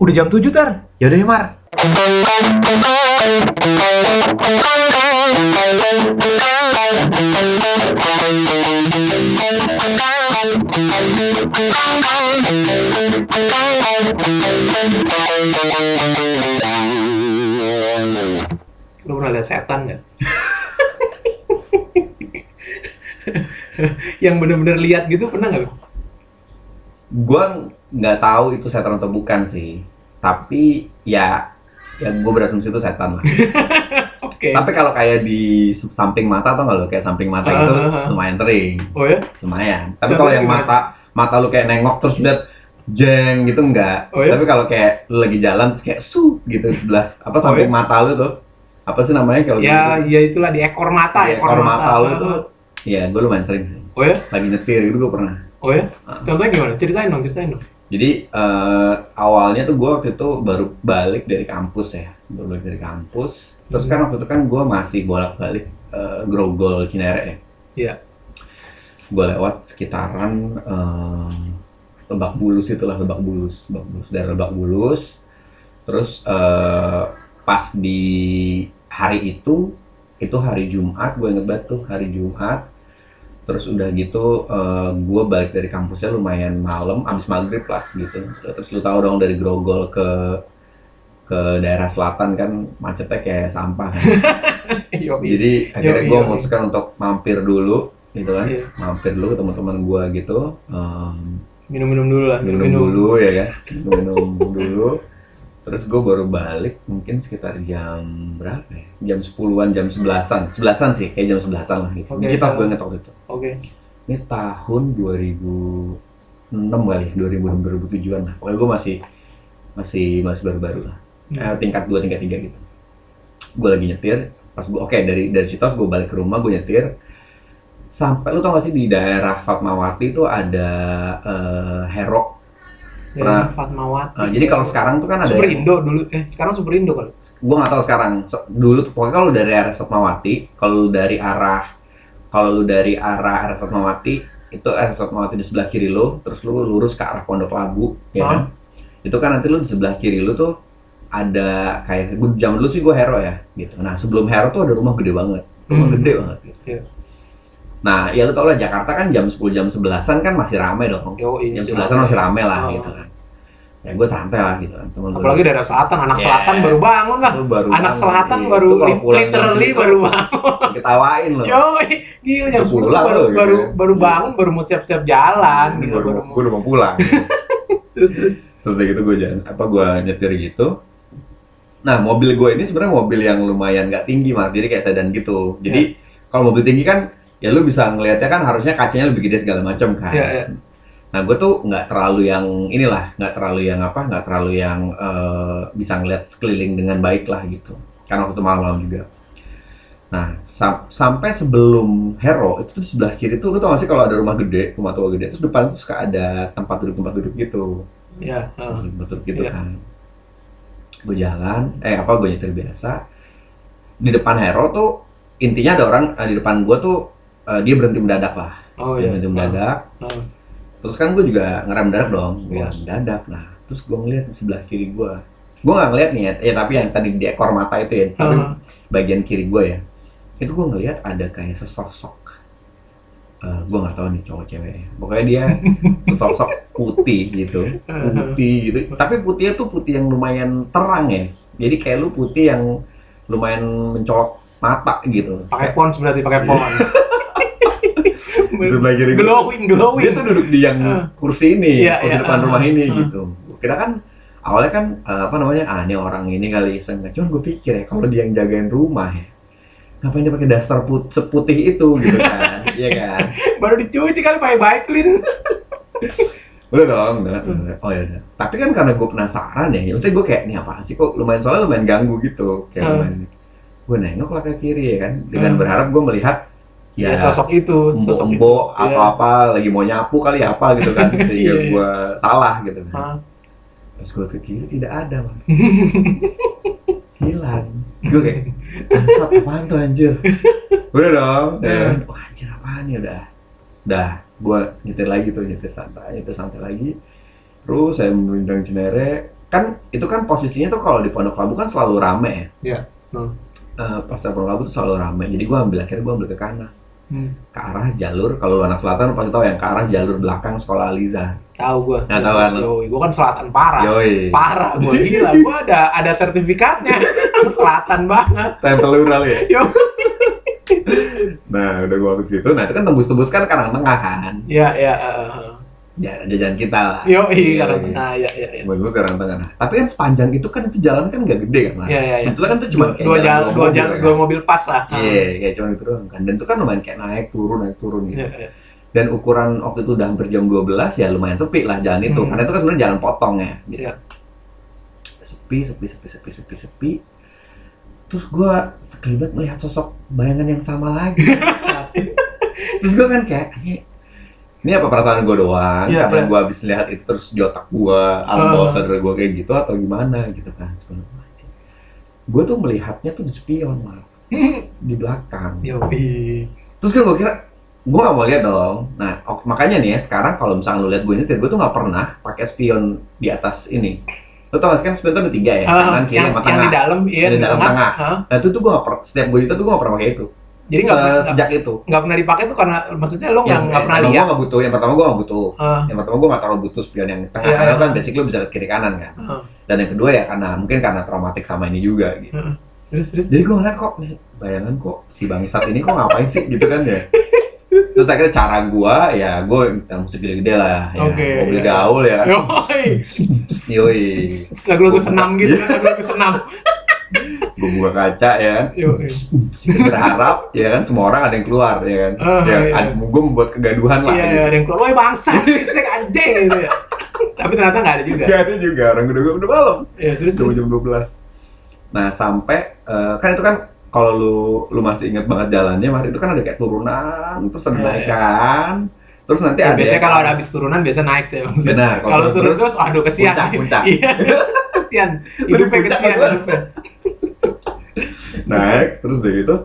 Udah jam 7 tar. Yaudah ya Mar. Lu pernah lihat setan nggak? yang bener-bener lihat gitu pernah nggak? lu? Gua nggak tahu itu setan atau bukan sih. Tapi ya ya gue berasumsi itu setan lah. Oke. Tapi kalau kayak di samping mata atau nggak lo kayak samping mata itu ah, ah. lumayan sering, Oh ya? lumayan. Tapi kalau yang gimana? mata mata lu kayak nengok terus lihat jeng gitu enggak. Oh ya? Tapi kalau kayak lu lagi jalan terus kayak su gitu di sebelah apa Oh samping ya? mata lu tuh apa sih namanya kalau Ya, gitu? ya itulah di ekor mata, Di ekor mata lu Ah, tuh ya gue lumayan sering sih. Oh ya? Lagi nyetir gitu gue pernah. Oh ya? Contohnya gimana? Ceritain dong, ceritain dong. Jadi eh, awalnya tuh gue waktu itu baru balik dari kampus ya, baru balik dari kampus. Terus Hmm. kan waktu itu kan gue masih bolak-balik eh, Grogol Cinere ya. Iya. Gue lewat sekitaran eh, Lebak Bulus itulah Lebak Bulus, Lebak Bulus dari Lebak Bulus. Terus eh, pas di hari itu, itu hari Jumat, gue inget banget tuh hari Jumat. Terus udah gitu gue balik dari kampusnya lumayan malam, abis maghrib lah gitu. Terus lu tahu dong dari Grogol ke ke daerah selatan kan macetnya kayak sampah. kan. Jadi akhirnya gue memutuskan untuk mampir dulu gitu kan. Iya. Mampir dulu ke teman-teman gue gitu. em, minum-minum dulu lah. minum dulu ya kan. Minum dulu. Terus gue baru balik mungkin sekitar jam berapa ya? Jam 10-an, jam 11-an. 11-an sih, kayak jam 11-an lah gitu. Oke. Di Citos gue inget waktu itu. Oke. Ini tahun 2006 kali ya, 2006 2007-an lah. Pokoknya gue masih masih masih baru-baru lah. Eh, tingkat 2, tingkat 3 gitu. Gue lagi nyetir, pas gue oke dari dari Citos gue balik ke rumah gue nyetir. Sampai lu tau gak sih di daerah Fatmawati itu ada eh, Hero. Ya, Pernah- Fatmawati. Nah, jadi kalau sekarang tuh kan ada Super Indo dulu. Eh, sekarang Super Indo kali. gue nggak tahu sekarang So- dulu tuh pokoknya kalau dari arah Fatmawati kalau dari arah kalau lu dari arah arah Fatmawati itu arah Fatmawati di sebelah kiri lu terus lu lurus ke arah Pondok Labu ya kan itu kan nanti lu di sebelah kiri lu tuh ada kayak gue jam dulu sih gue hero ya gitu nah sebelum hero tuh ada rumah gede banget rumah Hmm. gede banget gitu. Iya. Nah ya lu tau lah Jakarta kan jam 10 jam 11an kan masih rame dong Yo, jam 11an masih rame lah Oh. gitu kan ya gue santai lah gitu kan temen Apalagi daerah selatan, anak Ya. selatan baru bangun lah. Lu baru Anak bangun, selatan iya. baru literally segitu, baru bangun. ketawain loh Yo, gila jam 10 tuh Pulang baru lo, gitu baru ya. baru bangun, baru mau siap-siap jalan gitu baru, baru mau. gue udah mau pulang Terus terus. terus udah gitu gue jalan apa gue nyetir gitu nah mobil gue ini sebenarnya mobil yang lumayan nggak tinggi mah jadi kayak sedan gitu jadi kalau mobil tinggi kan ya lu bisa ngelihatnya kan harusnya kacanya lebih gede segala macam kan Iya, iya. nah gue tuh nggak terlalu yang inilah nggak terlalu yang apa nggak terlalu yang eh, bisa ngeliat sekeliling dengan baik lah gitu karena waktu itu malam-malam juga nah sam- sampai sebelum Hero itu tuh di sebelah kiri tuh lu tau gak sih kalau ada rumah gede rumah tua gede terus depan tuh suka ada tempat duduk tempat duduk gitu Ya, heeh. betul gitu Iya. kan gue jalan eh apa gue nyetir biasa di depan Hero tuh intinya ada orang eh, di depan gue tuh eh, dia berhenti mendadak lah. Oh dia iya. berhenti mendadak. Heeh. terus kan gue juga ngerem mendadak dong. Gue mendadak. Nah terus gue ngeliat di sebelah kiri gue gue nggak ngeliat nih ya, ya tapi yang tadi di ekor mata itu ya. Tapi Heeh. bagian kiri gue ya. Itu gue ngeliat ada kayak sesosok Eh, gue nggak tahu nih cowok cewek ya. pokoknya dia sesosok putih gitu. Putih gitu. Tapi putihnya tuh putih yang lumayan terang ya. Jadi kayak lu putih yang lumayan mencolok mata gitu. Pakai pons berarti pakai pons. sebelah kiri glowing, glowing. dia tuh duduk di yang kursi ini Iya, kursi iya, depan eh, rumah ini eh. gitu kira kan awalnya kan eh, apa namanya ah ini orang ini kali iseng cuman gue pikir ya kalau dia yang jagain rumah ya ngapain dia pakai daster put seputih itu gitu kan iya kan Baru dicuci kali pakai Baiklin. udah dong udah, udah. oh ya udah tapi kan karena gue penasaran ya ya maksudnya gue kayak ini apaan sih kok lumayan soalnya lumayan ganggu gitu kayak Hmm. lumayan gue nengok lah ke kiri ya kan dengan Hmm. berharap gue melihat Ya, ya, sosok itu, sosok itu. embo Iya. atau apa lagi mau nyapu kali apa gitu kan sehingga Iya, iya. gue salah gitu kan Hah? terus gue ke kiri tidak ada man hilang gue kayak bangsat apaan tuh anjir udah dong ya Iya. kan? wah anjir apaan ya udah udah gue nyetir lagi tuh nyetir santai nyetir santai lagi terus saya menunjang Cinere kan itu kan posisinya tuh kalau di Pondok Labu kan selalu rame ya. Iya. Hmm. Eh, pas di Pondok Labu tuh selalu rame. Jadi gua ambil akhirnya gua ambil ke kanan. Hmm. Ke arah jalur kalau lu anak selatan pasti tahu yang ke arah jalur belakang sekolah Aliza. Tahu gua. Nggak tahu kan? Yoi, gua kan selatan parah. Yoi. Parah gua gila. Gua ada ada sertifikatnya. selatan banget. Stempel lural ya. Yo. Nah, udah gua ke situ. Nah, itu kan tembus-tembus kan kanan tengah kan. Iya, iya, heeh. Ya, jajan kita lah. Yo, iya, Iya, karena iya. nah, iya, iya, iya. Buat gua sekarang tengah. Tapi kan sepanjang itu kan itu jalan kan nggak gede kan? Iya, iya, iya. Sebetulnya kan itu cuma Dua, dua jalan, dua mobil, jalan, kan? dua mobil pas lah. Iya, kayak cuma itu doang kan. Dan itu kan lumayan kayak naik turun naik turun gitu. Iya, iya. Dan ukuran waktu itu udah hampir jam 12 ya lumayan sepi lah jalan itu. Hmm. Karena itu kan sebenarnya jalan potong ya. Gitu. Iya. Sepi, sepi, sepi, sepi, sepi, sepi. Terus gua sekelibat melihat sosok bayangan yang sama lagi. terus gua kan kayak ini, ini apa perasaan gua doang? Iya, karena iya. gua habis lihat itu terus di otak gua alam Ah. bawah sadar gua kayak gitu atau gimana gitu kan sebenarnya gue tuh melihatnya tuh di spion lah di belakang. Yo, terus kan gue kira gue gak mau lihat dong. Nah ok- makanya nih ya sekarang kalau misalnya lu lihat gue nyetir gue tuh nggak pernah pakai spion di atas ini. Lu tau gak sih kan spion tuh ada tiga ya kanan kiri Ah, yang, sama yang tengah. di dalam, iya, Yang di dalam tengah. Hah? nah itu tuh gue gak pernah setiap gue nyetir tuh gue gak pernah pakai itu Jadi Se- nggak nggak- sejak itu. nggak pernah dipakai tuh karena maksudnya lo nggak yang nggak pernah gue lihat. gak butuh. Yang pertama gue gak butuh. Ah, yang pertama gue gak terlalu butuh spion yang tengah. Iya, karena iya. kan basic lu bisa lihat kiri kanan kan. Ah. dan yang kedua ya karena mungkin karena traumatik sama ini juga gitu. Terus terus. jadi gue ngeliat kok bayangan kok si bangsat ini kok ngapain sih gitu kan ya. Terus akhirnya cara gue ya gue musik gede-gede lah ya. Oke, mobil iya. gaul ya. Kan Yoi, yoi. Lagu-lagu senam gitu kan, lagu-lagu senam. gue buka kaca ya kan berharap ya kan semua orang ada yang keluar ya kan Ah, ya, iya. gue membuat kegaduhan lah Iya, gitu. ada yang keluar, woi bangsa, anjing gitu ya. Tapi ternyata nggak ada juga. Gak ada juga orang udah udah malam Ya, terus udah jam 12 nah sampai eh, kan itu kan kalau lu lu masih inget banget jalannya Mar, itu kan ada kayak turunan terus ada Iya, iya. naikan terus nanti Ya, ada biasanya kalau ada habis turunan biasa naik sih bang. Benar, kalau turun terus, terus, aduh kesian. puncak, puncak. Iya, kesian. Hidupnya kesian. Naik terus dari itu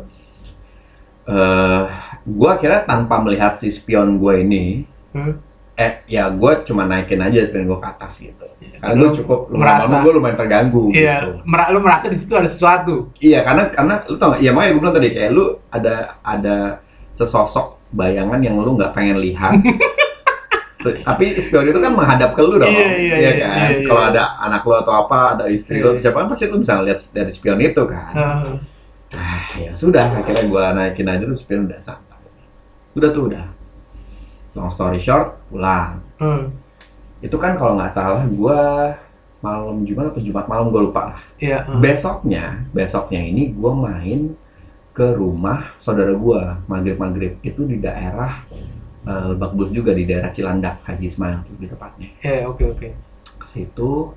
eh gua kira tanpa melihat si spion gue ini Hmm. eh ya gua cuma naikin aja spion gue ke atas gitu karena Lu gue cukup merasa- gue lumayan terganggu Iya, gitu mer- lu merasa di situ ada sesuatu. iya karena karena lu tau gak iya makanya gue bilang tadi kayak lu ada ada sesosok bayangan yang lu nggak pengen lihat Se- tapi spion itu kan menghadap ke lu dong Iya, iya, iya, kan iya, iya. kalau ada anak lu atau apa ada istri lu Iya. atau siapa kan pasti lu bisa lihat dari spion itu kan Heeh. Ah, ya sudah, akhirnya gua naikin aja tuh spion udah santai. Udah tuh udah. Long story short, pulang. Hmm. Itu kan kalau nggak salah gua malam Jumat atau Jumat malam gua lupa lah. Iya. hmm. Besoknya, besoknya ini gua main ke rumah saudara gua maghrib maghrib itu di daerah eh, Lebak Bulus juga di daerah Cilandak Haji Ismail tuh di tepatnya Iya, oke oke. ke situ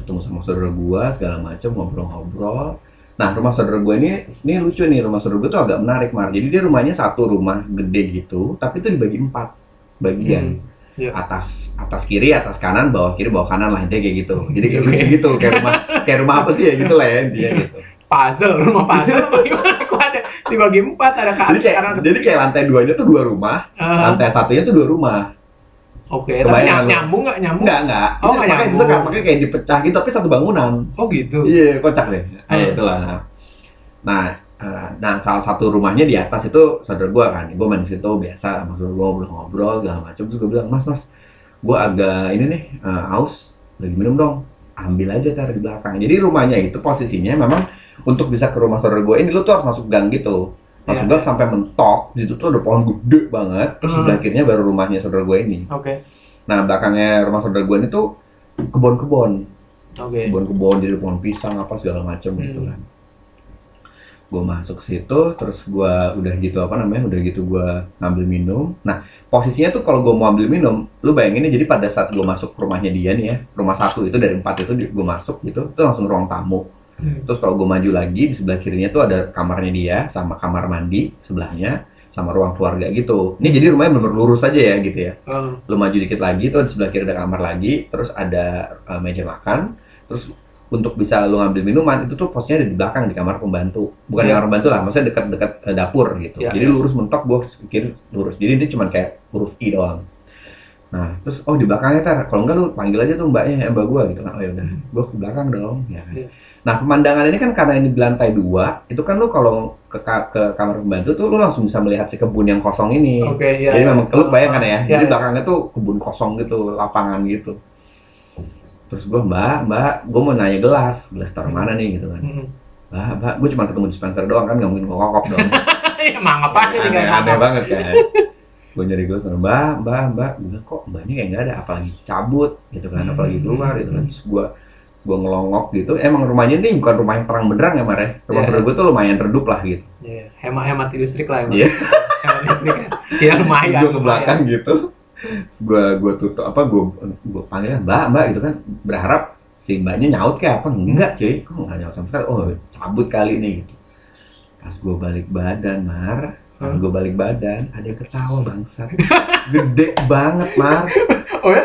ketemu sama saudara gua segala macam ngobrol-ngobrol nah rumah saudara gua ini ini lucu nih rumah saudara gua tuh agak menarik mar. Jadi dia rumahnya satu rumah gede gitu tapi itu dibagi empat bagian. Hmm, iya. atas atas kiri atas kanan bawah kiri bawah kanan lah intinya kayak gitu. Jadi kayak Oke. lucu gitu kayak rumah kayak rumah apa sih ya gitu lah ya dia gitu. Puzzle, rumah puzzle ada dibagi empat ada ke jadi kayak kanan jadi kayak lantai duanya tuh dua rumah Ah, lantai satunya tuh dua rumah Oke, tapi nyam- lu. nyambung nggak nyambung? enggak enggak Oh, Itu nggak makanya disekat makanya kayak dipecah gitu tapi satu bangunan Oh gitu. Iya, kocak deh. Nah, Hmm. itulah. Nah, nah, nah, salah satu rumahnya di atas itu saudara gua kan. Gua main di situ biasa saudara gua ngobrol-ngobrol segala macam. Terus gua bilang, "Mas, Mas, gua agak ini nih eh, haus, lagi minum dong." Ambil aja tar di belakang. Jadi rumahnya itu posisinya memang untuk bisa ke rumah saudara gua ini lu tuh harus masuk gang gitu. Iya. gang sampai mentok. Di situ tuh ada pohon gede banget. Terus Hmm. sebelah kirinya baru rumahnya saudara gua ini. Oke. Nah, belakangnya rumah saudara gua ini tuh kebon-kebon Oke. kebun-kebun jadi pohon pisang apa segala macam gitu Hmm. kan gue masuk situ terus gue udah gitu apa namanya udah gitu gue ngambil minum nah posisinya tuh kalau gue mau ambil minum lu bayangin ya jadi pada saat gue masuk ke rumahnya dia nih ya rumah satu itu dari empat itu gue masuk gitu itu langsung ruang tamu Hmm. terus kalau gue maju lagi di sebelah kirinya tuh ada kamarnya dia sama kamar mandi sebelahnya sama ruang keluarga gitu ini jadi rumahnya bener lurus aja ya gitu ya Oh, lu maju dikit lagi tuh di sebelah kiri ada kamar lagi terus ada uh, meja makan terus untuk bisa lu ngambil minuman itu tuh posnya ada di belakang di kamar pembantu bukan di Iya. kamar pembantu lah maksudnya dekat-dekat uh, dapur gitu Iya, jadi iya. lurus mentok gua kiri lurus jadi ini cuma kayak huruf i doang Nah, terus oh di belakangnya tar, kalau enggak lu panggil aja tuh mbaknya, mbak gua gitu kan. Oh ya udah, gua ke belakang dong. Ya kan. Iya. Nah, pemandangan ini kan karena ini di lantai dua, itu kan lu kalau ke, ke kamar pembantu tuh lu langsung bisa melihat si kebun yang kosong ini. Oke, ya. Jadi ya. memang lu bayangkan ya, Iya, jadi iya. belakangnya tuh kebun kosong gitu, lapangan gitu. Terus gua mbak, mbak, gua mau nanya gelas, gelas taruh mana nih gitu kan. Hmm. Mbak, mbak, gua cuma ketemu dispenser doang kan, nggak mungkin gua kokok dong. Emang apa nih aneh, aneh banget kan. gue nyari gelas sama mbak, mbak, mbak, gue kok mbaknya kayak nggak ada, apalagi cabut gitu kan, apalagi keluar gitu kan. Terus gue gue ngelongok gitu, emang rumahnya ini bukan rumah yang terang benderang ya Mar ya. Rumah Iya. yeah. gue tuh lumayan redup lah gitu. Iya, hemat-hemat listrik lah emang. Iya. Hemat listrik ya. Iya lumayan. Terus gue ke lumayan. belakang gitu, gue gue tutup apa gue gue panggil mbak, mbak gitu kan, berharap si mbaknya nyaut kayak apa enggak cuy, kok nggak nyaut sama sekali, oh cabut kali ini gitu. Pas gue balik badan Mar, pas Hah? gue balik badan ada ketawa bangsat, gede banget Mar. Oh ya?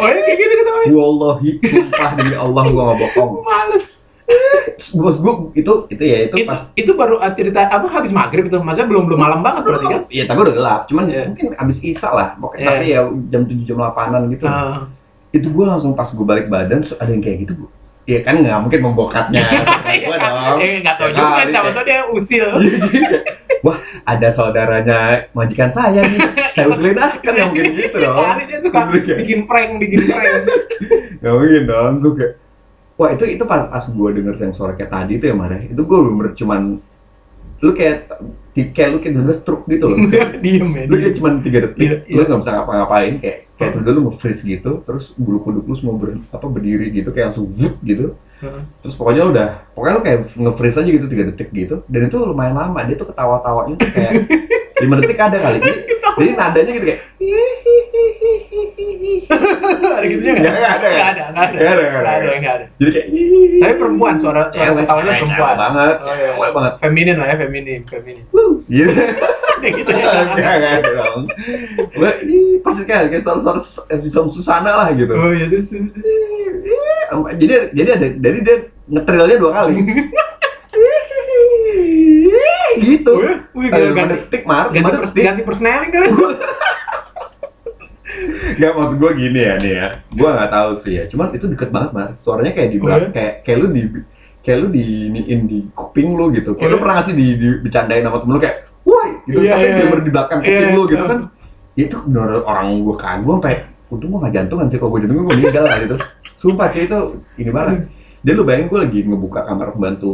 Oh ya kayak gitu gitu. Wallahi, sumpah demi Allah gua gak bohong. Males. Bos gua itu itu ya itu Itu, pas itu baru uh, cerita apa habis maghrib itu maksudnya belum belum malam banget berarti kan? Iya, tapi udah gelap. Cuman Iya. mungkin abis isa lah. Pokoknya Iya. tapi ya jam 7 jam 8-an gitu. Ah. Itu gua langsung pas gua balik badan ada yang kayak gitu. Iya kan nggak mungkin membokatnya. gua dong. Eh nggak tahu Ya juga siapa kayak- tahu dia usil. Wah, ada saudaranya majikan saya nih. Saya usulin ah, kan nggak mungkin gitu dong. Kali dia suka bikin prank, bikin prank. Nggak mungkin dong. Gua kayak Wah itu itu pas, pas gue denger yang suara kayak tadi itu ya Mare, itu gue bener cuman lu kayak kayak lu kayak denger stroke gitu loh. Diem ya. lu kayak cuma tiga detik Iya, lu iya. nggak bisa ngapa-ngapain kayak kayak dulu lu nge-freeze gitu terus bulu kuduk lu semua ber, apa berdiri gitu kayak langsung vup gitu Heeh. terus pokoknya lu udah pokoknya lu kayak nge-freeze aja gitu tiga detik gitu dan itu lumayan lama dia tuh ketawa-tawanya tuh kayak lima detik ada kali jadi, jadi nadanya gitu kayak Ada gitu juga Nggak ada, Nggak ada, nggak ada. Nggak ada, nggak ada. Nggak ada, nggak ada. jadi kayak Tapi perempuan suara suara cewek ketawanya perempuan. banget Oh, iya. cewek banget Feminin lah ya, feminin, feminin. gitu gitu ya. Enggak ada dong. Pasti kayak kayak suara-suara eh, Susana lah gitu. Oh iya, terus. terus. jadi jadi ada jadi dia ngetrilnya dua kali gitu iya? Wih, Ada lima ganti, ganti, pers- detik ganti persneling kali. Nggak maksud gue gini ya nih ya gue nggak tahu sih ya cuman itu deket banget mar suaranya kayak di Oh, belakang iya? kayak kayak lu di kayak lu di iniin di kuping lu gitu kayak Oh, lu iya? pernah nggak sih di, di bercandain sama temen lu kayak woi gitu Iya, tapi iya, bener iya. di belakang kuping lu gitu iya. kan itu bener orang gue kagum sampai untung gue nggak jantungan sih kalau gue jantungan gue meninggal lah gitu sumpah cuy itu ini banget dia lu bayangin gue lagi ngebuka kamar pembantu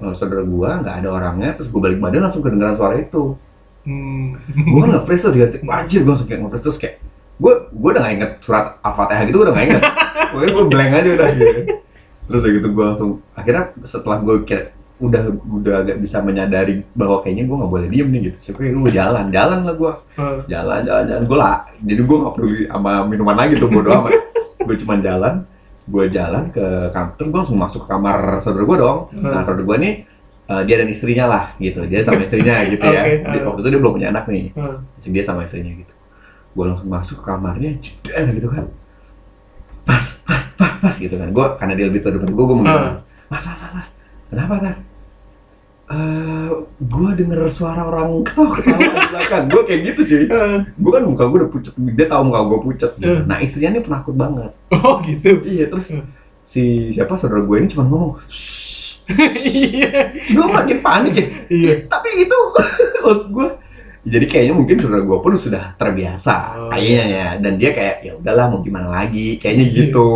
eh, saudara gue nggak ada orangnya terus gue balik badan langsung kedengeran suara itu Hmm. gue kan nge-freeze tuh dia wajib gue langsung kayak nge-freeze terus kayak gue gue udah gak inget surat al-fatihah gitu gue udah gak inget. Pokoknya gue blank aja udah gitu. Terus gitu gue langsung akhirnya setelah gue kayak udah udah agak bisa menyadari bahwa kayaknya gue nggak boleh diem nih gitu. So gue jalan jalan lah gue Eh, jalan jalan jalan. Gue lah jadi gue nggak peduli sama minuman lagi tuh bodo amat. Gue cuma jalan gue jalan ke kamar terus gue langsung masuk ke kamar saudara gue dong. Nah Hmm. saudara gue nih eh, dia dan istrinya lah gitu. Dia sama istrinya gitu ya. Dia- ah. waktu itu dia belum punya anak nih. Masih dia sama istrinya gitu gue langsung masuk ke kamarnya jeder gitu kan pas pas pas pas gitu kan gue karena dia lebih tua daripada gue gue Hmm. manggil mas mas mas mas kenapa kan eh gue denger suara orang ketawa ketawa di belakang gue kayak gitu cuy Eh, gue kan muka gue udah pucet dia tahu muka gue pucet gitu. Hmm. nah istrinya nih penakut banget Oh gitu. iya terus Hmm. si siapa saudara gue ini cuma ngomong. Iya. gue makin panik ya Iya. "Ih, tapi itu gue jadi kayaknya mungkin saudara gue pun sudah terbiasa Oh, kayaknya ya dan dia kayak ya udahlah mau gimana lagi kayaknya Iya. gitu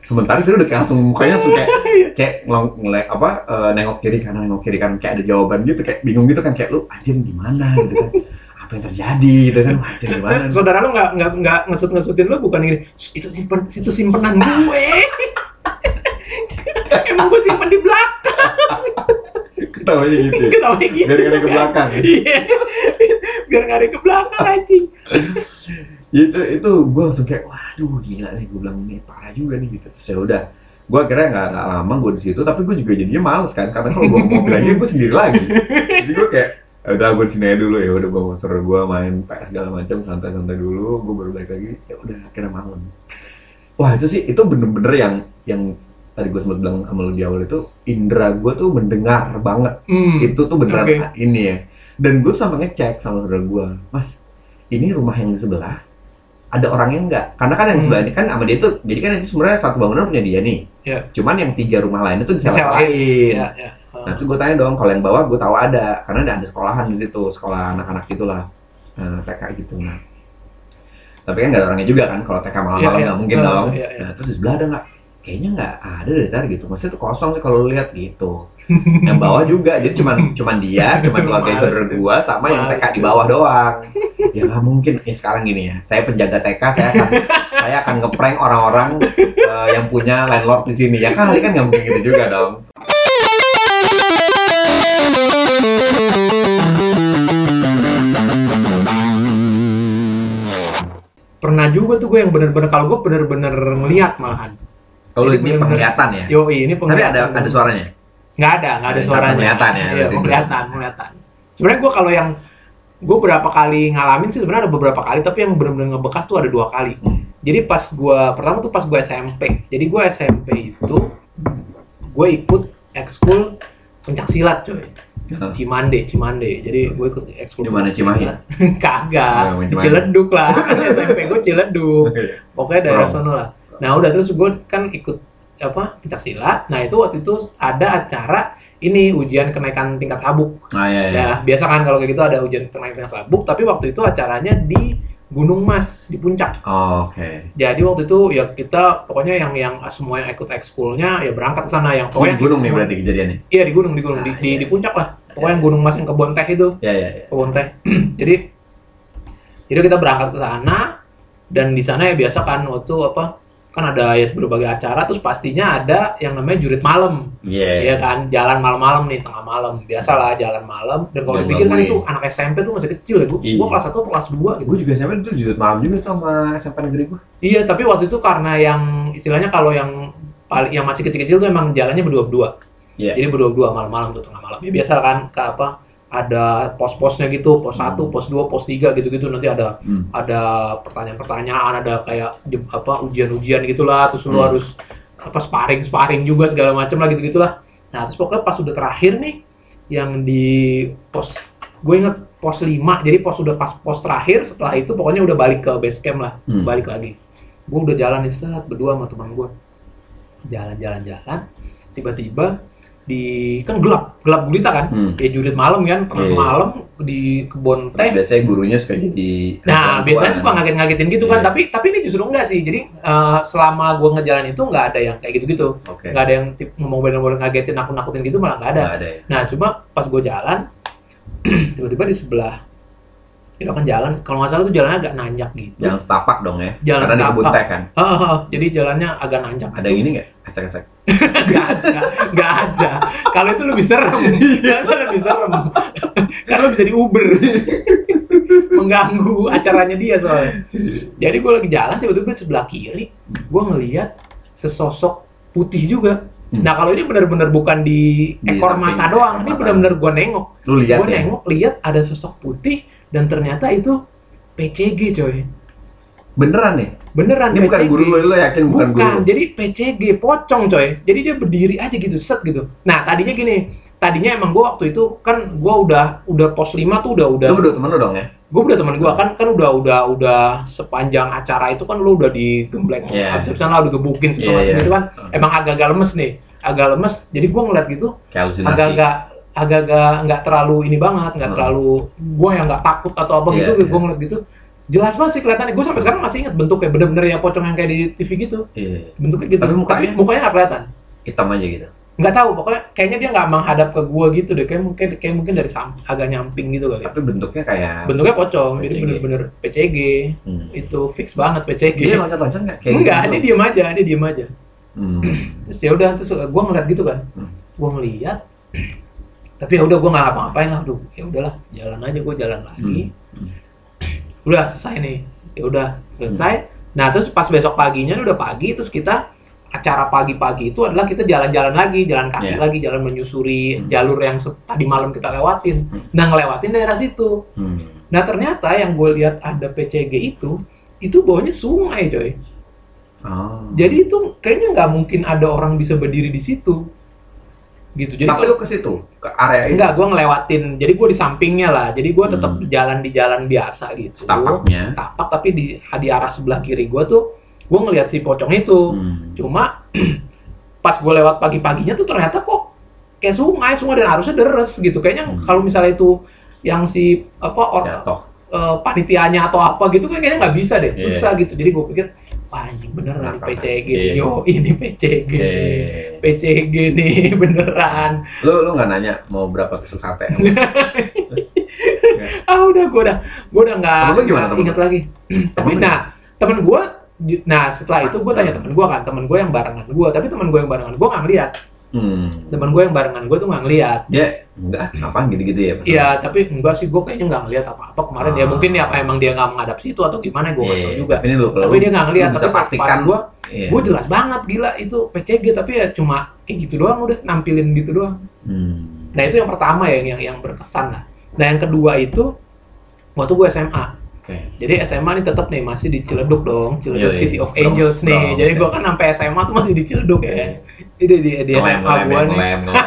sementara saya udah kayak langsung mukanya langsung kayak Iya. kayak ngelong ngelek apa eh, nengok kiri kanan nengok kiri kanan kayak ada jawaban gitu kayak bingung gitu kan kayak lu anjir gimana gitu kan apa yang terjadi gitu kan anjir gimana Eh, Saudara lu nggak nggak nggak ngesut ngesutin lu bukan gini. "Shh, Itu simpen itu simpenan gue. Emang gue simpen di belakang. Ketawanya gitu ya. Ketawanya gitu. Biar nggak ada ke belakang. Iya. Biar nggak ada ke belakang anjing. itu itu gue langsung kayak waduh gila nih gue bilang ini parah juga nih gitu terus ya udah gue akhirnya nggak lama gue di situ tapi gue juga jadinya males kan karena kalau gue mau lagi gue sendiri lagi jadi gue kayak "Ya udah gue di sini aja dulu ya udah gue seru gue main PS segala macam santai-santai dulu gue baru balik lagi ya udah akhirnya malam wah itu sih itu bener-bener yang yang tadi gue sempat bilang sama lu di awal itu indera gue tuh mendengar banget Hmm. itu tuh beneran Oke. ini ya dan gue sampai ngecek sama saudara gue mas ini rumah yang di sebelah ada orangnya nggak karena kan yang Hmm. sebelah ini kan sama dia tuh jadi kan itu sebenarnya satu bangunan punya dia nih Iya. cuman yang tiga rumah lain itu Disewain. disewain Iya, iya. Nah, terus gue tanya dong, kalau yang bawah gue tahu ada, karena ada, ada sekolahan di situ, sekolah anak-anak gitulah, eh, TK gitu. Nah, tapi kan nggak ada orangnya juga kan, kalau TK malam-malam Iya, nggak iya. mungkin Oh, dong. iya, iya. Nah, terus di sebelah ada nggak? Kayaknya nggak ada deh tar gitu. Maksudnya tuh kosong sih kalau lihat gitu. yang bawah juga, jadi cuman cuman dia, cuman keluarga saudara gua sama yang Males TK di bawah doang. ya nggak mungkin. Ya sekarang gini ya, saya penjaga TK, saya akan saya akan ngeprank orang-orang eh, yang punya landlord di sini. Ya kali kan nggak mungkin gitu juga dong. Pernah juga tuh gue yang bener-bener kalau gue bener-bener ngeliat malahan. Kalau ini bener-bener- penglihatan ya. Yo, ini Tapi penglihatan. ada ada suaranya. Nggak ada, nggak ada Ada suaranya. penglihatan ya, Iya, penglihatan, penglihatan. Sebenarnya gue kalau yang gue berapa kali ngalamin sih sebenarnya ada beberapa kali, tapi yang bener-bener ngebekas tuh ada dua kali. Hmm. Jadi pas gue pertama tuh pas gue SMP. Jadi gue SMP itu gue ikut ekskul pencak silat coy. Cimande, Cimande. Jadi gue ikut ekskul. Di mana Cimahi? Kagak. Cimahi. Ciledug lah. SMP gue Ciledug. Pokoknya daerah sono lah. Nah udah terus gue kan ikut apa pencak silat. Nah itu waktu itu ada acara ini ujian kenaikan tingkat sabuk. Ah iya iya. Ya biasa kan kalau kayak gitu ada ujian kenaikan tingkat sabuk. Tapi waktu itu acaranya di Gunung Mas di puncak. Oh, Oke. Jadi waktu itu ya kita pokoknya yang yang semua yang ikut ekskulnya ya berangkat ke sana yang Oh, di pokoknya gunung nih berarti kejadiannya. Iya di gunung di gunung di, Ah, di, iya. di puncak lah. Pokoknya Iya. Gunung Mas yang kebon teh itu Iya iya iya. kebun teh. jadi jadi kita berangkat ke sana dan di sana ya biasa kan waktu apa kan ada ya berbagai acara terus pastinya ada yang namanya jurit malam. Iya. ya kan? Jalan malam-malam nih tengah malam. Biasalah jalan malam. Dan kalau dipikir kan itu anak SMP tuh masih kecil ya gua, Iya. gua kelas 1 atau kelas 2 gitu. Gue juga SMP itu judul malam juga tuh sama SMP negeri gue. iya tapi waktu itu karena yang istilahnya kalau yang paling yang masih kecil-kecil tuh emang jalannya berdua-berdua. Iya. jadi berdua-dua malam-malam tuh tengah malam. Ya biasa kan ke apa ada pos-posnya gitu pos 1, Hmm. pos 2, pos 3 gitu-gitu nanti ada Hmm. ada pertanyaan-pertanyaan, ada kayak apa ujian-ujian gitulah, terus lu Hmm. harus apa sparring-sparring juga segala macam lah gitu-gitulah. Nah, terus pokoknya pas udah terakhir nih yang di pos gue inget pos 5, jadi pos udah pas pos terakhir setelah itu pokoknya udah balik ke base camp lah, Hmm. balik lagi. Gue udah jalan nih set berdua sama teman gue. Jalan-jalan-jalan, tiba-tiba di kan gelap, gelap gulita kan? Hmm. Ya jurit malam kan, tengah Iya. malam di kebun Terus teh biasanya gurunya suka jadi Nah, biasanya suka ngaget-ngagetin gitu kan, Iya. tapi tapi ini justru enggak sih. Jadi eh, selama gua ngejalan itu nggak ada yang kayak gitu-gitu. Nggak ada yang tip ngomong bener-bener ngagetin, nakut-nakutin gitu malah nggak ada. Nggak ada ya. Nah, cuma pas gua jalan, tiba-tiba di sebelah itu kan jalan, kalau nggak salah tuh jalannya agak nanjak gitu. Jangan setapak dong ya. Jalan Karena di kebun setapak. teh kan. Ah, ah, ah. jadi jalannya agak nanjak. Ada yang ini nggak? Esek-esek. Nggak ada, nggak ada. Kalau itu lebih serem, itu lebih serem. Karena bisa di Uber, mengganggu acaranya dia soalnya. Jadi gue lagi jalan tiba-tiba sebelah kiri, gue ngelihat sesosok putih juga. Hmm. Nah kalau ini benar-benar bukan di Di ekor samping mata doang, ekor ini benar-benar gue nengok. Lu lihat Gue ya? nengok, lihat ada sosok putih dan ternyata itu PCG coy. Beneran nih? Beneran Ini bukan PCG. guru lu, lu yakin bukan, Bukan, guru? jadi PCG pocong coy. Jadi dia berdiri aja gitu, set gitu. Nah tadinya gini, tadinya emang gua waktu itu kan gua udah udah pos 5 tuh udah udah Lu udah temen lu dong ya? gue udah teman gua kan kan udah udah udah sepanjang acara itu kan lu udah digembleng Iya. habis-habisan lah udah gebukin segala Iya, macam iya. itu kan Hmm. emang agak-agak lemes nih agak lemes jadi gua ngeliat gitu agak-agak agak-agak nggak terlalu ini banget nggak Hmm. terlalu gua yang nggak takut atau apa Iya, gitu iya. gua ngeliat gitu jelas banget sih kelihatannya gue sampai sekarang masih ingat bentuknya bener-bener ya pocong yang kayak di TV gitu Iya. bentuknya gitu Tapi mukanya? mukanya nggak kelihatan Hitam aja gitu. nggak tahu pokoknya kayaknya dia nggak menghadap ke gua gitu deh kayak mungkin kayak mungkin dari sam agak nyamping gitu kali Tapi bentuknya kayak... bentuknya pocong jadi PCG. bener-bener PCG Hmm. itu fix banget PCG Dia loncat-loncat nggak? Kayak enggak gitu. dia diem aja dia diem aja Hmm. terus ya udah terus gua ngeliat gitu kan Hmm. gua ngeliat tapi ya udah gua nggak apa-apain lah aduh ya udahlah jalan aja gua jalan lagi Hmm. udah selesai nih ya udah selesai nah terus pas besok paginya udah pagi terus kita acara pagi-pagi itu adalah kita jalan-jalan lagi jalan kaki Iya. lagi jalan menyusuri Hmm. jalur yang tadi malam kita lewatin Hmm. nah ngelewatin daerah situ Hmm. nah ternyata yang gue lihat ada PCG itu itu bawahnya sungai coy Oh. jadi itu kayaknya nggak mungkin ada orang bisa berdiri di situ gitu. Jadi Tapi lu ke situ, ke area itu. enggak, gue ngelewatin. Jadi gue di sampingnya lah. Jadi gue tetap Hmm. jalan di jalan biasa gitu. Setapaknya. Tapak tapi di di arah sebelah kiri gue tuh gue ngelihat si pocong itu. Hmm. Cuma pas gue lewat pagi-paginya tuh ternyata kok kayak sungai, sungai dan arusnya deres gitu. Kayaknya Hmm. kalau misalnya itu yang si apa or- Jatuh. eh, panitianya atau apa gitu kayaknya nggak bisa deh, Iya. susah gitu. Jadi gue pikir, wah anjing bener nih Nakal. PCG, Iya. yo ini PCG, PCG nih beneran. Lu lu nggak nanya mau berapa tusuk sate? Ah udah gue udah gue udah nggak ingat lagi. Tapi nah temen gue, nah setelah itu gue tanya temen gue kan, temen gue yang barengan gue, tapi temen gue yang barengan gue nggak ngeliat. Hmm. Temen gue yang barengan gue tuh nggak ngeliat. Dia enggak apaan gitu-gitu ya? Iya, tapi enggak sih, gue kayaknya nggak ngeliat apa-apa kemarin ya. Ah. Mungkin ya apa emang dia nggak menghadap situ atau gimana, gue nggak tahu Iya, juga. Tapi ini lu Tapi dia nggak ngeliat. Tapi pas- pastikan pas gue, Iya. gue jelas banget gila itu PCG. Tapi ya cuma kayak gitu doang, udah nampilin gitu doang. Hmm. Nah itu yang pertama ya, yang yang berkesan lah. Nah yang kedua itu waktu gue SMA. Oke. Jadi SMA nih tetap nih masih di Ciledug dong, Ciledug Yoi. City of Bronx, Angels nih. Bronx, Jadi gue kan sampai SMA tuh masih di Ciledug ya. Jadi di, di SMA ngelem, gue nih ngelem, ngelem.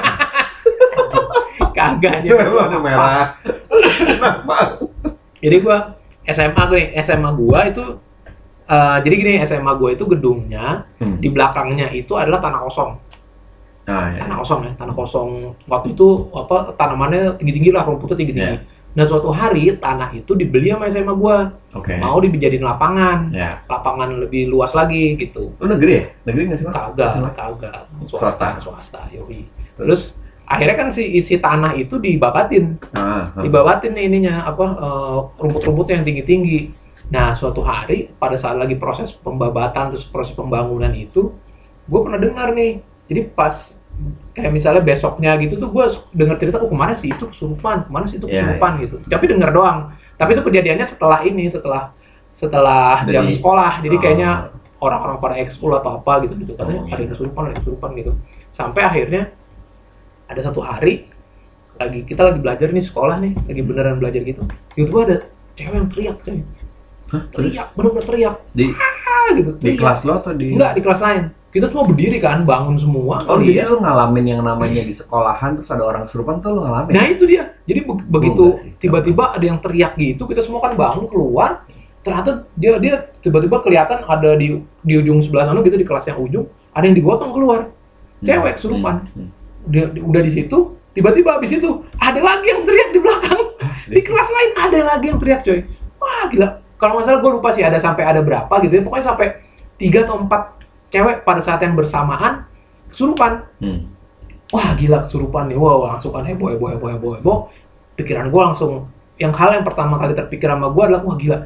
kagak aja. Lampu merah. Jadi gua SMA gue nih, SMA gua itu eh, jadi gini SMA gua itu gedungnya Hmm. di belakangnya itu adalah tanah kosong. Nah, ya. Tanah kosong ya, tanah kosong. Waktu itu apa tanamannya tinggi-tinggi lah, rumputnya tinggi-tinggi. Ya. Nah, suatu hari tanah itu dibeli sama SMA gua, Oke. mau dijadiin lapangan, Ya. lapangan lebih luas lagi gitu. Lu negeri ya? Negeri nggak sih? Kagak, kagak. Swasta. Swasta, swasta, yoi. Terus akhirnya kan si isi tanah itu dibabatin. Ah, ah. dibawatin nih ininya apa eh, rumput-rumputnya yang tinggi-tinggi. Nah suatu hari pada saat lagi proses pembabatan terus proses pembangunan itu, gue pernah dengar nih. Jadi pas kayak misalnya besoknya gitu tuh gue dengar cerita, oh kemarin sih itu kesurupan, kemarin sih itu Iya, kesurupan gitu. Tapi dengar doang. Tapi itu kejadiannya setelah ini, setelah setelah jam Jadi- sekolah. Jadi Oh. kayaknya orang-orang pada ekskul atau apa gitu gitu katanya Oh, ada iya. kesurupan, ada kesurupan gitu. Sampai akhirnya ada satu hari lagi kita lagi belajar nih sekolah nih lagi beneran belajar gitu tiba-tiba ada cewek yang teriak coy Hah? Teriak bener-bener teriak Di ah gitu di teriak. kelas lo atau di? enggak di kelas lain kita semua berdiri kan bangun semua Oh, jadi lu ngalamin yang namanya di sekolahan terus ada orang kesurupan tuh lu ngalamin? nah itu dia. Jadi be- begitu tiba-tiba ada yang teriak gitu kita semua kan bangun keluar. Ternyata dia dia tiba-tiba kelihatan ada di di ujung sebelah sana gitu di kelas yang ujung ada yang digotong keluar. Cewek kesurupan Hmm. dia, di- udah di situ tiba-tiba habis itu ada lagi yang teriak di belakang. Di kelas lain ada lagi yang teriak coy. Wah gila. Kalau nggak salah gue lupa sih ada sampai ada berapa gitu ya. Pokoknya sampai tiga atau empat cewek pada saat yang bersamaan kesurupan Hmm. wah gila kesurupan nih wah langsung kan heboh heboh heboh heboh heboh pikiran gue langsung yang hal yang pertama kali terpikir sama gue adalah wah gila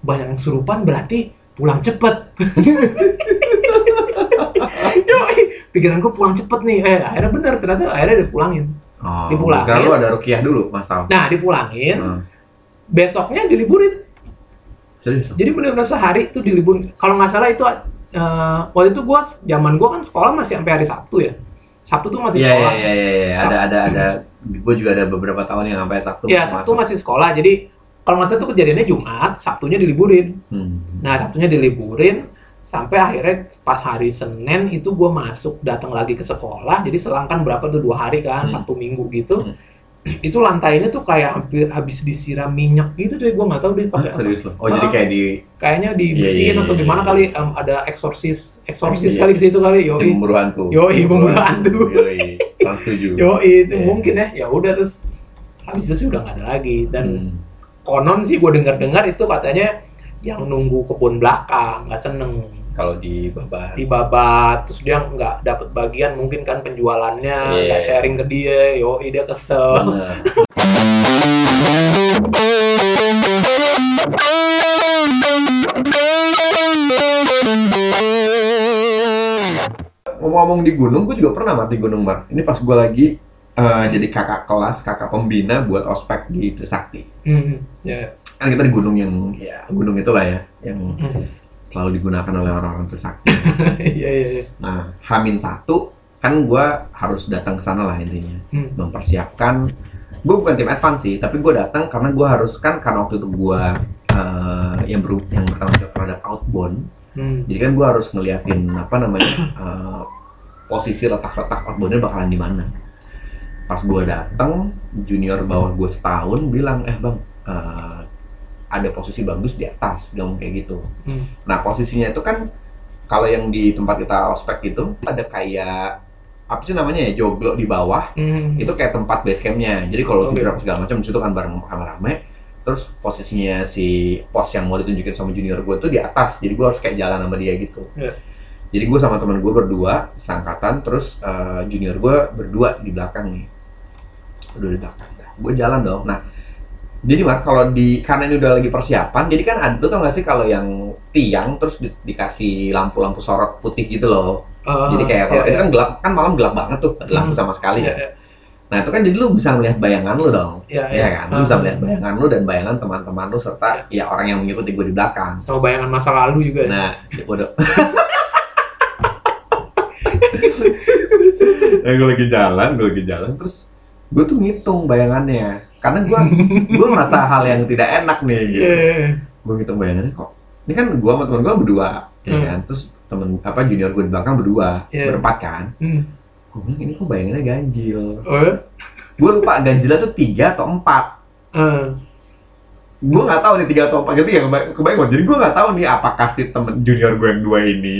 banyak yang kesurupan berarti pulang cepet Yoi, pikiran gue pulang cepet nih eh akhirnya bener ternyata akhirnya dipulangin Oh, Dipulangin. Karena lu ada rukiah dulu, masal. nah dipulangin Hmm. besoknya diliburin Serius? jadi benar-benar sehari itu diliburin kalau nggak salah itu eh, waktu itu gua zaman gua kan sekolah masih sampai hari Sabtu ya Sabtu tuh masih Iya, sekolah iya, iya, iya. Ada, ada, ada. Gue juga ada beberapa tahun yang sampai Sabtu. Iya, masih Sabtu masuk. masih sekolah jadi kalau nggak salah tuh kejadiannya Jumat Sabtunya diliburin Hmm. nah Sabtunya diliburin sampai akhirnya pas hari Senin itu gua masuk datang lagi ke sekolah jadi selang kan berapa tuh dua hari kan Hmm. Sabtu Minggu gitu Hmm. Itu lantainya tuh kayak hampir habis disiram minyak gitu deh gua nggak tahu deh pakai apa serius lo? Oh, jadi Ah. kayak di kayaknya dibersihin Iya, iya, atau iya, gimana iya. kali em, ada eksorsis eksorsis Iya. kali di situ kali yoi pemburu hantu. Yoi, pemburu hantu. Yoi, tujuh. yoi itu Iya. mungkin ya ya udah terus habis itu sih udah nggak ada lagi dan Hmm. konon sih gue dengar dengar itu katanya yang nunggu kebun belakang nggak seneng Kalau di babat. dibabat terus dia nggak dapat bagian mungkin kan penjualannya Iya. nggak sharing ke dia yoi dia kesel Bener. Ngomong-ngomong di gunung, gue juga pernah mati gunung, Mak. Ini pas gue lagi eh, jadi kakak kelas, kakak pembina buat ospek di Trisakti. Hmm, ya Kan kita di gunung yang, ya gunung itulah ya, yang Hmm. Selalu digunakan oleh orang-orang Trisakti. iya iya iya. Nah, Hamin satu, kan gue harus datang ke sana lah intinya. Hmm. mempersiapkan gue bukan tim advance sih tapi gue datang karena gue harus kan karena waktu itu gue eh, yang ber yang bertanggung jawab terhadap outbound Hmm. jadi kan gue harus ngeliatin apa namanya eh, posisi letak-letak outboundnya bakalan di mana pas gue dateng junior bawah gue setahun bilang eh bang eh, ada posisi bagus di atas ngomong kayak gitu. Hmm. nah posisinya itu kan kalau yang di tempat kita ospek itu ada kayak apa sih namanya ya joglo di bawah. Hmm. itu kayak tempat base campnya. Jadi kalau Oke. tidur apa segala macam di situ kan bareng rame-rame terus posisinya si pos yang mau ditunjukin sama junior gue tuh di atas. Jadi gue harus kayak jalan sama dia gitu. Iya. jadi gue sama teman gue berdua sangkatan terus eh, junior gue berdua di belakang nih. Udah di belakang. Gue jalan dong. Nah jadi Mar, kalau di karena ini udah lagi persiapan, jadi kan ada, lu tau gak sih kalau yang tiang terus di- dikasih lampu-lampu sorot putih gitu loh. Ah, Jadi kayak kalau iya, itu iya. kan gelap, kan malam gelap banget tuh, ada lampu Hmm. sama sekali Iya, ya. iya. Nah itu kan jadi lu bisa melihat bayangan lu dong, Iya, ya kan? Lu bisa Ah. melihat bayangan lu dan bayangan teman-teman lu serta ya orang yang mengikuti gue di belakang. Sama bayangan masa lalu juga. ya. Nah, ya udah. nah, gue lagi jalan, gue lagi jalan, terus gue tuh ngitung bayangannya. Karena gue gue merasa hal yang tidak enak nih gitu. Iya. Gue ngitung bayangannya kok. Ini kan gue sama temen gue berdua, ya Hmm. kan? Terus temen apa junior gue di belakang berdua, Iya. berempat kan? Hmm. Gue bilang ini kok bayangannya ganjil. Oh, ya? Gue lupa ganjilnya tuh tiga atau empat. Ah. Gue nggak tahu nih tiga atau empat gitu ya kebayang, kebayang. Jadi gue nggak tahu nih apakah si temen junior gue yang dua ini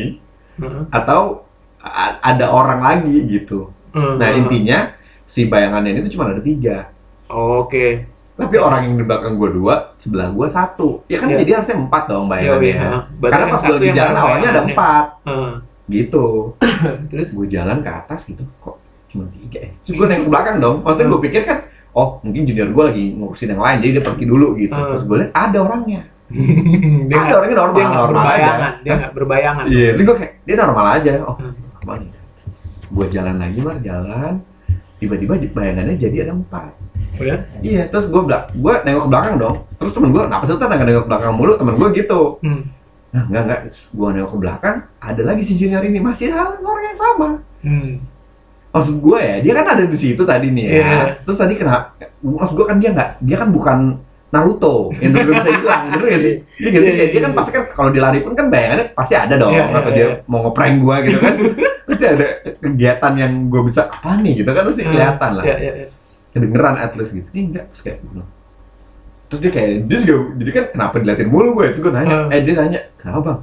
Ah. atau ada orang lagi gitu. Ah. Nah intinya si bayangannya ini tuh cuma ada tiga. Oke. Tapi orang yang di belakang gue dua, sebelah gue satu. Ya kan Iya. jadi harusnya empat dong Iya, bayangannya. iya. Berarti Karena yang pas gue lagi jalan awalnya ada empat. Ah. Gitu. Terus? Gue jalan ke atas gitu, kok cuma tiga ya? Terus gue nengok ke belakang dong. Maksudnya gue pikir kan, oh mungkin junior gue lagi ngurusin yang lain, jadi dia pergi dulu gitu. Hmm. Terus gue lihat ada orangnya. dia ada orangnya normal, dia nggak normal aja. Dia nggak berbayangan. Iya, terus gue kayak, dia normal aja. Oh, Hmm. normal nih. Gue jalan lagi, Mar, jalan. Tiba-tiba bayangannya jadi ada empat. Oh ya? Iya, terus gue belak, gue nengok ke belakang dong. Terus temen gue, kenapa sih lu nengok nengok ke belakang mulu? Temen gue gitu. Hmm. Nah, enggak enggak. Gue nengok ke belakang, ada lagi si junior ini masih hal orang yang sama. Hmm. Maksud gue ya, dia kan ada di situ tadi nih ya. Iya. Terus tadi kenapa? Maksud gue kan dia nggak, dia kan bukan Naruto yang tiba bisa hilang, bener gak sih? Iya gak sih? Iya, Kayak dia iya, kan iya. pasti kan kalau dia lari pun kan bayangannya pasti ada dong. Iya, iya, Atau dia iya. mau ngeprank gue gitu kan. pasti ada kegiatan yang gue bisa, apa nih gitu kan pasti Hmm. kelihatan lah. Iya, iya, iya. kedengeran at least gitu dia enggak terus kayak gitu. terus dia kayak dia juga jadi kan kenapa diliatin mulu gue terus gue nanya Hmm. eh dia nanya kenapa bang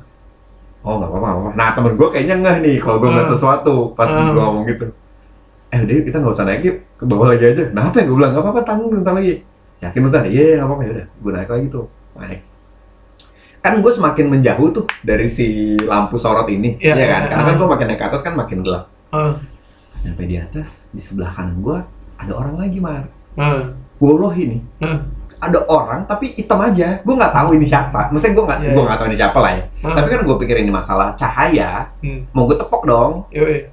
oh nggak apa-apa nah temen gue kayaknya ngeh nih kalau gue ngeliat Hmm. sesuatu pas Hmm. gue ngomong gitu eh udah kita nggak usah naik yuk ke bawah lagi aja kenapa ya gue bilang nggak apa-apa tanggung bentar lagi yakin bentar iya nggak apa-apa ya udah gue naik lagi tuh naik kan gue semakin menjauh tuh dari si lampu sorot ini Iya, ya kan iya, karena kan iya. gue makin naik ke atas kan makin gelap Ah. pas nyampe di atas di sebelah kanan gue ada orang lagi mar Ah. Woloh ini Ah. ada orang tapi hitam aja gue nggak tahu ini siapa maksudnya gue nggak Iya, gue iya. nggak tahu ini siapa lah ya Ah. tapi kan gue pikir ini masalah cahaya Hmm. mau gue tepok dong Yoi.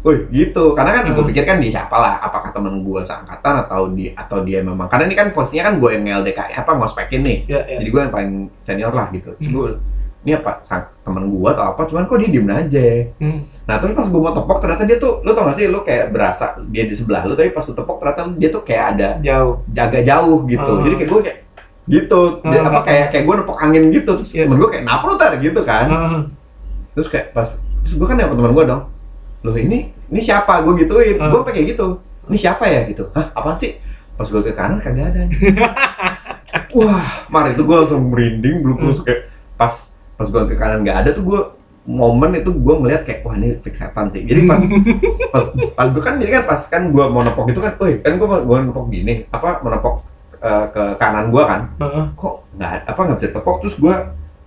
Woi gitu karena kan gue Hmm. pikir kan dia siapa lah apakah temen gue seangkatan atau di atau dia memang karena ini kan posisinya kan gue yang LDK apa ngospekin nih Ya, ya. jadi gue yang paling senior lah gitu Hmm. gue ini apa temen gue atau apa cuman kok dia diem aja Hmm. Nah terus pas gue mau tepok ternyata dia tuh lu tau gak sih lu kayak berasa dia di sebelah lu tapi pas lu tepok ternyata dia tuh kayak ada Jauh. jaga jauh gitu. Ah. Jadi kayak gue kayak gitu. Dia, Ah, apa kayak kayak gue nepok angin gitu terus Iya. temen gue kayak napa lu tar gitu kan. Ah. Terus kayak pas terus gue kan nanya temen gue dong. Loh ini ini siapa? Gue gituin. Ah. Gue kayak gitu. Ini siapa ya gitu. Hah, apaan sih? Pas gue ke kanan kagak ada. Wah, mar itu gue langsung merinding, belum Hmm. kayak pas pas gue ke kanan nggak ada tuh gue momen itu gue ngeliat kayak wah ini fix setan sih. Jadi pas pas pas gue kan jadi kan pas kan gue mau nepok itu kan, woi kan gue mau gue nepok gini, apa menepok eh, ke kanan gue kan, Ah. kok nggak apa nggak bisa tepok terus gue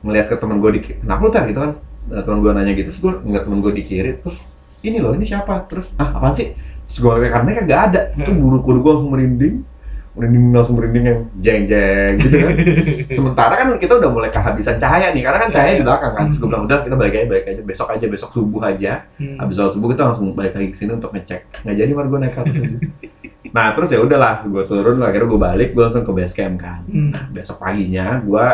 ngeliat ke temen gue di kenapa lu tar? Gitu kan, Nah, temen gue nanya gitu. Terus gue ngeliat temen gue di kiri terus ini loh ini siapa? Terus ah apaan sih? Terus gue liat ke kanannya kagak ada. Itu kudu gue langsung merinding merinding langsung merinding yang jeng jeng gitu kan sementara kan kita udah mulai kehabisan cahaya nih karena kan cahaya di belakang kan terus gue bilang udah kita balik aja balik aja besok aja besok subuh aja Hmm. habis sholat subuh kita langsung balik lagi ke sini untuk ngecek nggak jadi mar gue naik atas aja. nah terus ya udahlah gue turun akhirnya gue balik gue langsung ke base camp kan Hmm. nah, besok paginya gue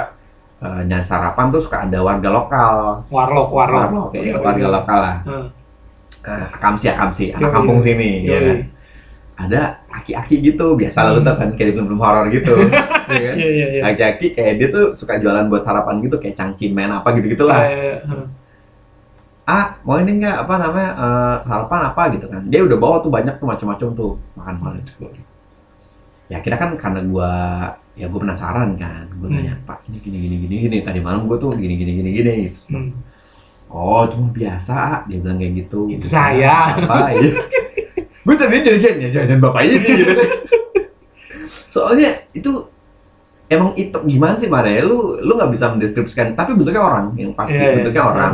uh, nyari sarapan tuh suka ada warga lokal Warlock, warlock. warga kayak warga lokal lah Ah. uh, akamsi akamsi anak Yoi. kampung sini ya Yoi. kan ada aki-aki gitu biasa lah lu tau kan kayak di film-film horor gitu ya kan Iya, iya, iya. aki-aki kayak dia tuh suka jualan buat sarapan gitu kayak cangcimen apa gitu gitulah Iya, iya, iya. ah mau ini nggak apa namanya eh, sarapan apa gitu kan dia udah bawa tuh banyak tuh macam-macam tuh makan makan ya kira kan karena gua ya gue penasaran kan gue Hmm. nanya pak ini gini gini gini gini tadi malam gue tuh gini gini gini gini. Hmm. oh itu mah biasa dia bilang kayak gitu Itu saya. apa ya gue tadi curiga ya jangan bapak ini gitu soalnya itu emang itu gimana sih Mare lu lu nggak bisa mendeskripsikan tapi bentuknya orang yang pasti Iya, iya. bentuknya orang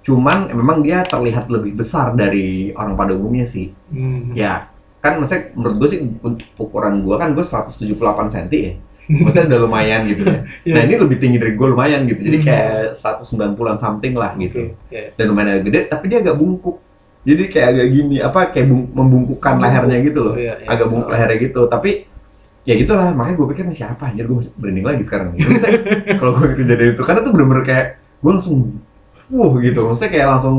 cuman memang dia terlihat lebih besar dari orang pada umumnya sih Hmm. ya kan maksudnya menurut gue sih untuk ukuran gue kan gue 178 cm ya maksudnya udah lumayan gitu ya Iya. nah ini lebih tinggi dari gue lumayan gitu jadi Hmm. kayak 190-an something lah gitu Oke, iya. dan lumayan agak gede tapi dia agak bungkuk jadi kayak agak gini apa kayak bung- membungkukkan Membungkuk. lehernya gitu loh. Oh, iya, iya. agak bungkuk lehernya gitu. Tapi ya gitulah makanya gue pikir nih siapa? Anjir gue berinding lagi sekarang. Gitu kalau gue kejadian itu karena tuh bener-bener kayak gue langsung wuh gitu. Maksudnya kayak langsung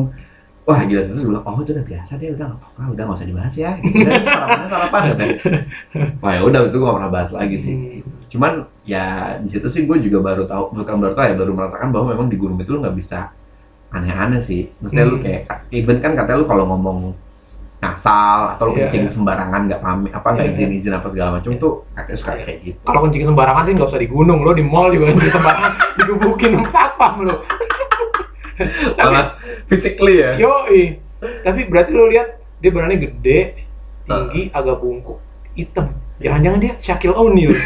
wah gila terus gue bilang oh itu udah biasa deh udah nggak apa-apa udah nggak usah dibahas ya. Gitu. sarapannya sarapan katanya. Wah ya udah itu gue gak pernah bahas lagi sih. Hmm. cuman ya di situ sih gue juga baru tahu bukan baru tahu ya baru merasakan bahwa memang di gunung itu lu nggak bisa aneh-aneh sih maksudnya lu Hmm. kayak even kan katanya lu kalau ngomong ngasal atau lu Iya, kencing iya. sembarangan nggak pamit apa nggak Iya, izin izin apa segala macam Iya. tuh katanya suka Iya. kayak gitu Kalau kencing sembarangan sih nggak usah di gunung, lo di mall juga kencing sembarangan digebukin satpam lo. malah physically ya Yoi. Tapi berarti lo lihat dia berani gede, tinggi, agak bungkuk, hitam. Jangan-jangan dia Shaquille O'Neal.